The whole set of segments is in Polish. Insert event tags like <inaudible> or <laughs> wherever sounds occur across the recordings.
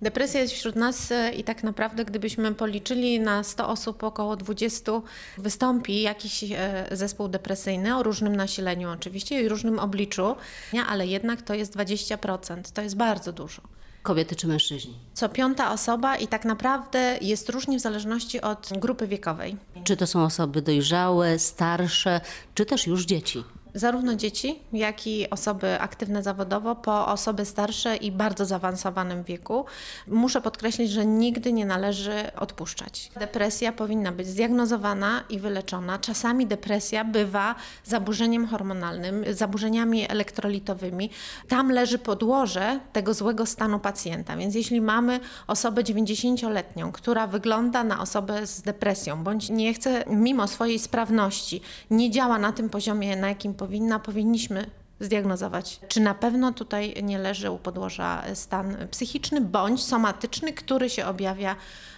Depresja jest wśród nas i tak naprawdę, gdybyśmy policzyli na 100 osób, około 20 wystąpi jakiś e, zespół depresyjny o różnym nasileniu oczywiście i różnym obliczu, ale jednak to jest 20%. To jest bardzo dużo. Kobiety czy mężczyźni? Co piąta osoba i tak naprawdę jest różnie w zależności od grupy wiekowej. Czy to są osoby dojrzałe, starsze, czy też już dzieci? Zarówno dzieci, jak i osoby aktywne zawodowo, po osoby starsze i bardzo zaawansowanym wieku. Muszę podkreślić, że nigdy nie należy odpuszczać. Depresja powinna być zdiagnozowana i wyleczona. Czasami depresja bywa zaburzeniem hormonalnym, zaburzeniami elektrolitowymi. Tam leży podłoże tego złego stanu pacjenta. Więc jeśli mamy osobę 90-letnią, która wygląda na osobę z depresją, bądź nie chce, mimo swojej sprawności, nie działa na tym poziomie, na jakim powinna, powinniśmy zdiagnozować, czy na pewno tutaj nie leży u podłoża stan psychiczny bądź somatyczny, który się objawia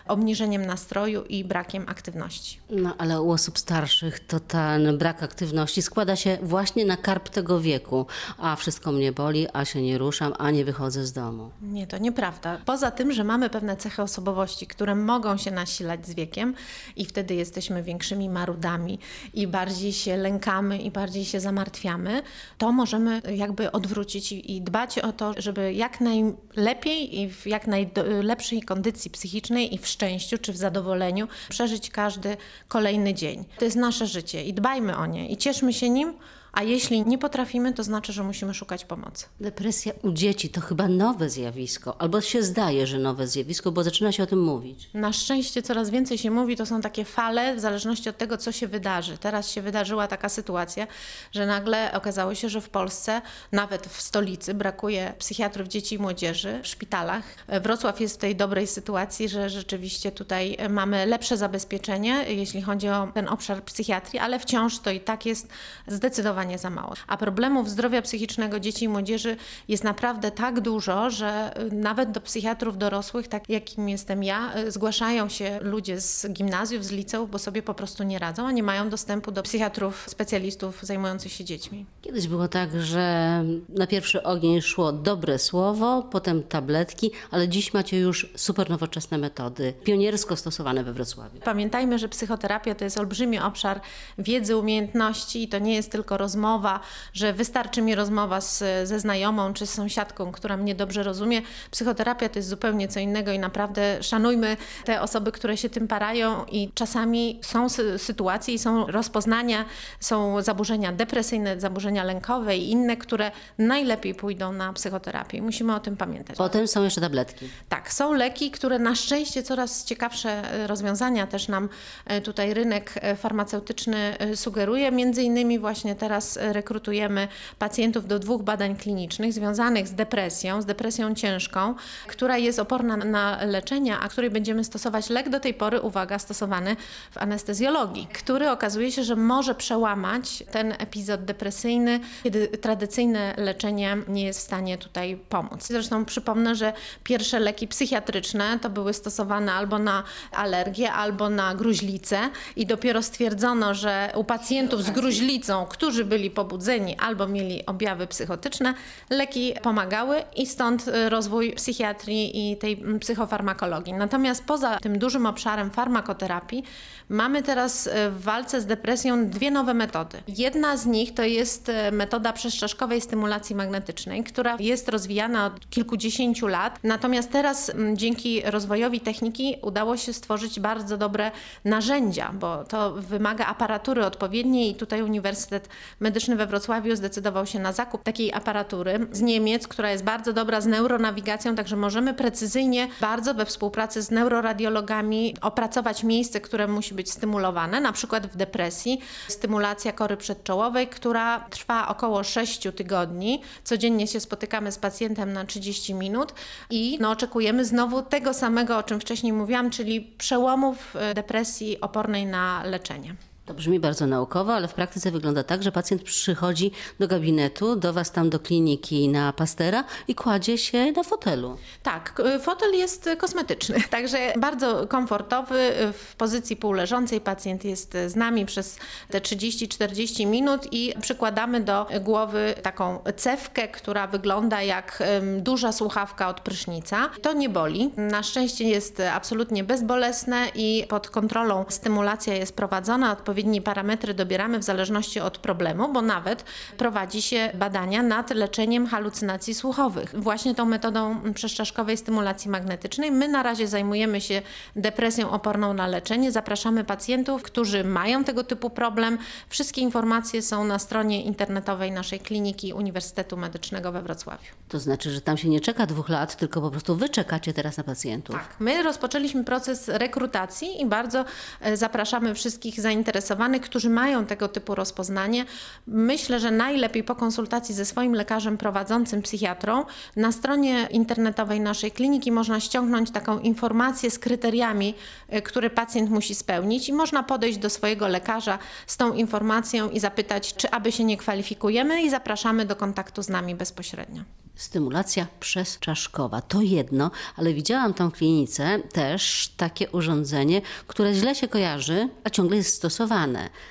obniżeniem nastroju i brakiem aktywności. No ale u osób starszych to ten brak aktywności składa się właśnie na karp tego wieku. A wszystko mnie boli, a się nie ruszam, a nie wychodzę z domu. Nie, to nieprawda. Poza tym, że mamy pewne cechy osobowości, które mogą się nasilać z wiekiem i wtedy jesteśmy większymi marudami i bardziej się lękamy i bardziej się zamartwiamy, to możemy jakby odwrócić i dbać o to, żeby jak najlepiej i w jak najlepszej kondycji psychicznej i w szczęściu czy w zadowoleniu przeżyć każdy kolejny dzień. To jest nasze życie i dbajmy o nie i cieszmy się nim, a jeśli nie potrafimy, to znaczy, że musimy szukać pomocy. Depresja u dzieci to chyba nowe zjawisko, albo się zdaje, że nowe zjawisko, bo zaczyna się o tym mówić. Na szczęście coraz więcej się mówi, to są takie fale w zależności od tego, co się wydarzy. Teraz się wydarzyła taka sytuacja, że nagle okazało się, że w Polsce, nawet w stolicy, brakuje psychiatrów dzieci i młodzieży w szpitalach. Wrocław jest w tej dobrej sytuacji, że rzeczywiście tutaj mamy lepsze zabezpieczenie, jeśli chodzi o ten obszar psychiatrii, ale wciąż to i tak jest zdecydowanie zdecydowanie za mało. A problemów zdrowia psychicznego dzieci i młodzieży jest naprawdę tak dużo, że y, nawet do psychiatrów dorosłych, tak jakim jestem ja, y, zgłaszają się ludzie z gimnazjów, z liceów, bo sobie po prostu nie radzą, a nie mają dostępu do psychiatrów, specjalistów zajmujących się dziećmi. Kiedyś było tak, że na pierwszy ogień szło dobre słowo, potem tabletki, ale dziś macie już super nowoczesne metody, pioniersko stosowane we Wrocławiu. Pamiętajmy, że psychoterapia to jest olbrzymi obszar wiedzy, umiejętności i to nie jest tylko rozmowa, że wystarczy mi rozmowa z, ze znajomą czy z sąsiadką, która mnie dobrze rozumie. Psychoterapia to jest zupełnie co innego i naprawdę szanujmy te osoby, które się tym parają i czasami są sytuacje i są rozpoznania, są zaburzenia depresyjne, zaburzenia lękowe i inne, które najlepiej pójdą na psychoterapię. Musimy o tym pamiętać. Potem są jeszcze tabletki. Tak, są leki, które na szczęście coraz ciekawsze rozwiązania też nam e, tutaj rynek e, farmaceutyczny e, sugeruje. Między innymi właśnie teraz teraz rekrutujemy pacjentów do dwóch badań klinicznych związanych z depresją, z depresją ciężką, która jest oporna na leczenie, a której będziemy stosować lek do tej pory, uwaga, stosowany w anestezjologii, który okazuje się, że może przełamać ten epizod depresyjny, kiedy tradycyjne leczenie nie jest w stanie tutaj pomóc. Zresztą przypomnę, że pierwsze leki psychiatryczne to były stosowane albo na alergię, albo na gruźlicę i dopiero stwierdzono, że u pacjentów z gruźlicą, którzy byli pobudzeni albo mieli objawy psychotyczne, leki pomagały i stąd y, rozwój psychiatrii i tej mm, psychofarmakologii. Natomiast poza tym dużym obszarem farmakoterapii mamy teraz y, w walce z depresją dwie nowe metody. Jedna z nich to jest y, metoda przestrzeszkowej stymulacji magnetycznej, która jest rozwijana od kilkudziesięciu lat. Natomiast teraz mm, dzięki rozwojowi techniki udało się stworzyć bardzo dobre narzędzia, bo to wymaga aparatury odpowiedniej i tutaj Uniwersytet Medyczny we Wrocławiu zdecydował się na zakup takiej aparatury z Niemiec, która jest bardzo dobra z neuronawigacją, także możemy precyzyjnie, bardzo we współpracy z neuroradiologami opracować miejsce, które musi być stymulowane, na przykład w depresji. Stymulacja kory przedczołowej, która trwa około 6 tygodni. Codziennie się spotykamy z pacjentem na 30 minut i no, oczekujemy znowu tego samego, o czym wcześniej mówiłam, czyli przełomów depresji opornej na leczenie. To brzmi bardzo naukowo, ale w praktyce wygląda tak, że pacjent przychodzi do gabinetu, do Was tam do kliniki na Pastera i kładzie się na fotelu. Tak, k- fotel jest kosmetyczny, <laughs> także bardzo komfortowy. W pozycji półleżącej pacjent jest z nami przez te 30-40 minut i przykładamy do głowy taką cewkę, która wygląda jak duża słuchawka od prysznica. To nie boli. Na szczęście jest absolutnie bezbolesne i pod kontrolą stymulacja jest prowadzona. Odpowiednie parametry dobieramy w zależności od problemu, bo nawet prowadzi się badania nad leczeniem halucynacji słuchowych. Właśnie tą metodą przeszczaszkowej stymulacji magnetycznej. My na razie zajmujemy się depresją oporną na leczenie. Zapraszamy pacjentów, którzy mają tego typu problem. Wszystkie informacje są na stronie internetowej naszej kliniki Uniwersytetu Medycznego we Wrocławiu. To znaczy, że tam się nie czeka dwóch lat, tylko po prostu Wy czekacie teraz na pacjentów. Tak. My rozpoczęliśmy proces rekrutacji i bardzo e, zapraszamy wszystkich zainteresowanych, którzy mają tego typu rozpoznanie. Myślę, że najlepiej po konsultacji ze swoim lekarzem prowadzącym psychiatrą na stronie internetowej naszej kliniki można ściągnąć taką informację z kryteriami, e, które pacjent musi spełnić i można podejść do swojego lekarza z tą informacją i zapytać, czy aby się nie kwalifikujemy i zapraszamy do kontaktu z nami bezpośrednio. Stymulacja przezczaszkowa to jedno, ale widziałam w klinice też takie urządzenie, które źle się kojarzy, a ciągle jest stosowane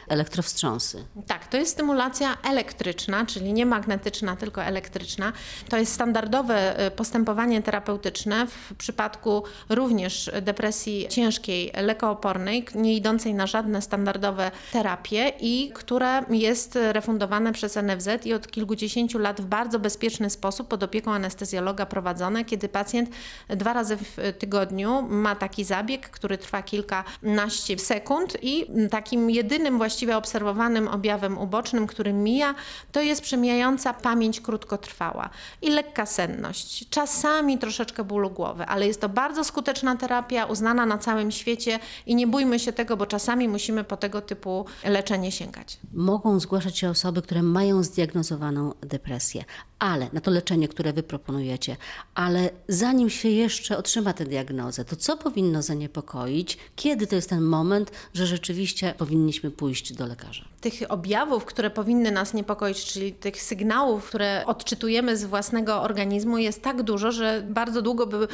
elektrowstrząsy. Tak, to jest stymulacja elektryczna, czyli nie magnetyczna, tylko elektryczna. To jest standardowe e, postępowanie terapeutyczne w przypadku również depresji ciężkiej, lekoopornej, nie idącej na żadne standardowe terapie i które jest refundowane przez NFZ i od kilkudziesięciu lat w bardzo bezpieczny sposób pod opieką anestezjologa prowadzone, kiedy pacjent dwa razy w tygodniu ma taki zabieg, który trwa kilkanaście sekund i takim jedynym właściwie obserwowanym objawem ubocznym, który mija, to jest przemijająca pamięć krótkotrwała i lekka senność. Czasami troszeczkę bólu głowy, ale jest to bardzo skuteczna terapia, uznana na całym świecie i nie bójmy się tego, bo czasami musimy po tego typu leczenie sięgać. Mogą zgłaszać się osoby, które mają zdiagnozowaną depresję, ale na to leczenie, które wy proponujecie, ale zanim się jeszcze otrzyma tę diagnozę, to co powinno zaniepokoić? Kiedy to jest ten moment, że rzeczywiście powinniśmy pójść do lekarza? tych objawów, które powinny nas niepokoić, czyli tych sygnałów, które odczytujemy z własnego organizmu, jest tak dużo, że bardzo długo by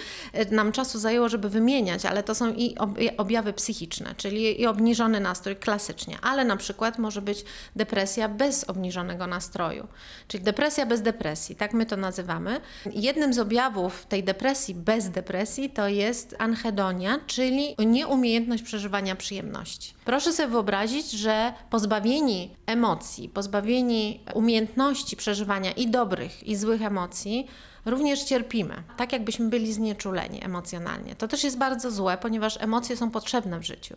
nam czasu zajęło, żeby wymieniać, ale to są i ob- objawy psychiczne, czyli i obniżony nastrój klasycznie, ale na przykład może być depresja bez obniżonego nastroju, czyli depresja bez depresji, tak my to nazywamy. Jednym z objawów tej depresji bez depresji to jest anhedonia, czyli nieumiejętność przeżywania przyjemności. Proszę sobie wyobrazić, że pozbawieni emocji, pozbawieni umiejętności przeżywania i dobrych, i złych emocji, również cierpimy, tak jakbyśmy byli znieczuleni emocjonalnie. To też jest bardzo złe, ponieważ emocje są potrzebne w życiu.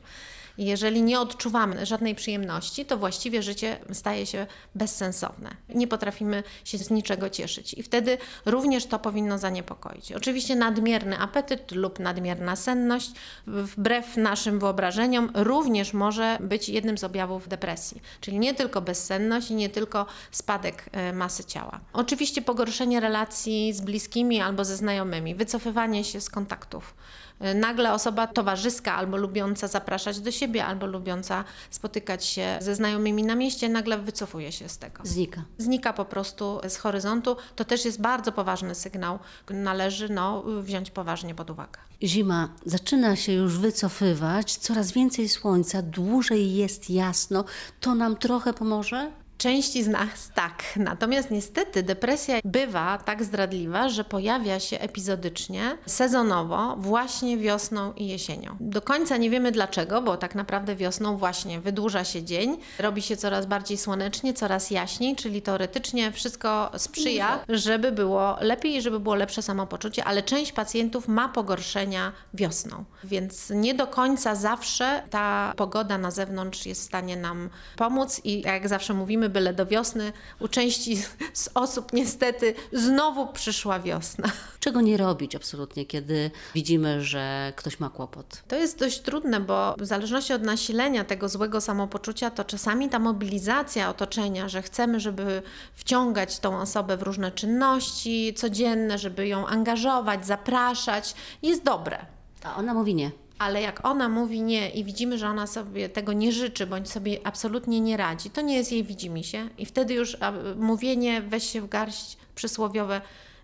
Jeżeli nie odczuwamy żadnej przyjemności, to właściwie życie staje się bezsensowne. Nie potrafimy się z niczego cieszyć. I wtedy również to powinno zaniepokoić. Oczywiście nadmierny apetyt lub nadmierna senność, wbrew naszym wyobrażeniom, również może być jednym z objawów depresji. Czyli nie tylko bezsenność i nie tylko spadek e, masy ciała. Oczywiście pogorszenie relacji z bliskimi albo ze znajomymi, wycofywanie się z kontaktów. E, Nagle osoba towarzyska albo lubiąca zapraszać do siebie, albo lubiąca spotykać się ze znajomymi na mieście, nagle wycofuje się z tego. Znika. Znika po prostu z horyzontu. To też jest bardzo poważny sygnał. Należy no, wziąć poważnie pod uwagę. Zima zaczyna się już wycofywać, coraz więcej słońca, dłużej jest jasno. To nam trochę pomoże? Części z nas tak. Natomiast niestety depresja bywa tak zdradliwa, że pojawia się epizodycznie, sezonowo, właśnie wiosną i jesienią. Do końca nie wiemy dlaczego, bo tak naprawdę wiosną właśnie wydłuża się dzień, robi się coraz bardziej słonecznie, coraz jaśniej, czyli teoretycznie wszystko sprzyja, żeby było lepiej i żeby było lepsze samopoczucie, ale część pacjentów ma pogorszenia wiosną. Więc nie do końca zawsze ta pogoda na zewnątrz jest w stanie nam pomóc i jak zawsze mówimy, byle do wiosny, u części z osób niestety znowu przyszła wiosna. Czego nie robić absolutnie, kiedy widzimy, że ktoś ma kłopot? To jest dość trudne, bo w zależności od nasilenia tego złego samopoczucia, to czasami ta mobilizacja otoczenia, że chcemy, żeby wciągać tą osobę w różne czynności codzienne, żeby ją angażować, zapraszać, jest dobre. A ona mówi nie. Ale jak ona mówi nie i widzimy, że ona sobie tego nie życzy, bądź sobie absolutnie nie radzi, to nie jest jej widzimisię. I wtedy już mówienie weź się w garść przysłowiowe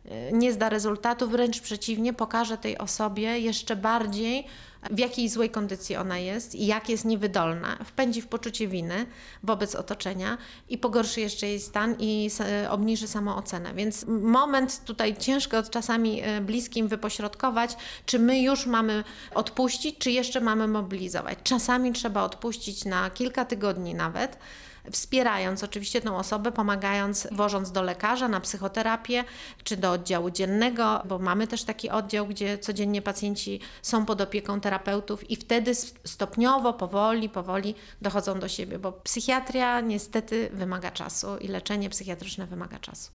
y, nie zda rezultatu, wręcz przeciwnie, pokaże tej osobie jeszcze bardziej, w jakiej złej kondycji ona jest i jak jest niewydolna, wpędzi w poczucie winy wobec otoczenia i pogorszy jeszcze jej stan i obniży samoocenę. Więc moment tutaj ciężko czasami e, bliskim wypośrodkować, czy my już mamy odpuścić, czy jeszcze mamy mobilizować. Czasami trzeba odpuścić na kilka tygodni nawet, wspierając oczywiście tą osobę, pomagając, wożąc do lekarza na psychoterapię czy do oddziału dziennego, bo mamy też taki oddział, gdzie codziennie pacjenci są pod opieką terapeutów i wtedy stopniowo, powoli, powoli dochodzą do siebie, bo psychiatria niestety wymaga czasu i leczenie psychiatryczne wymaga czasu.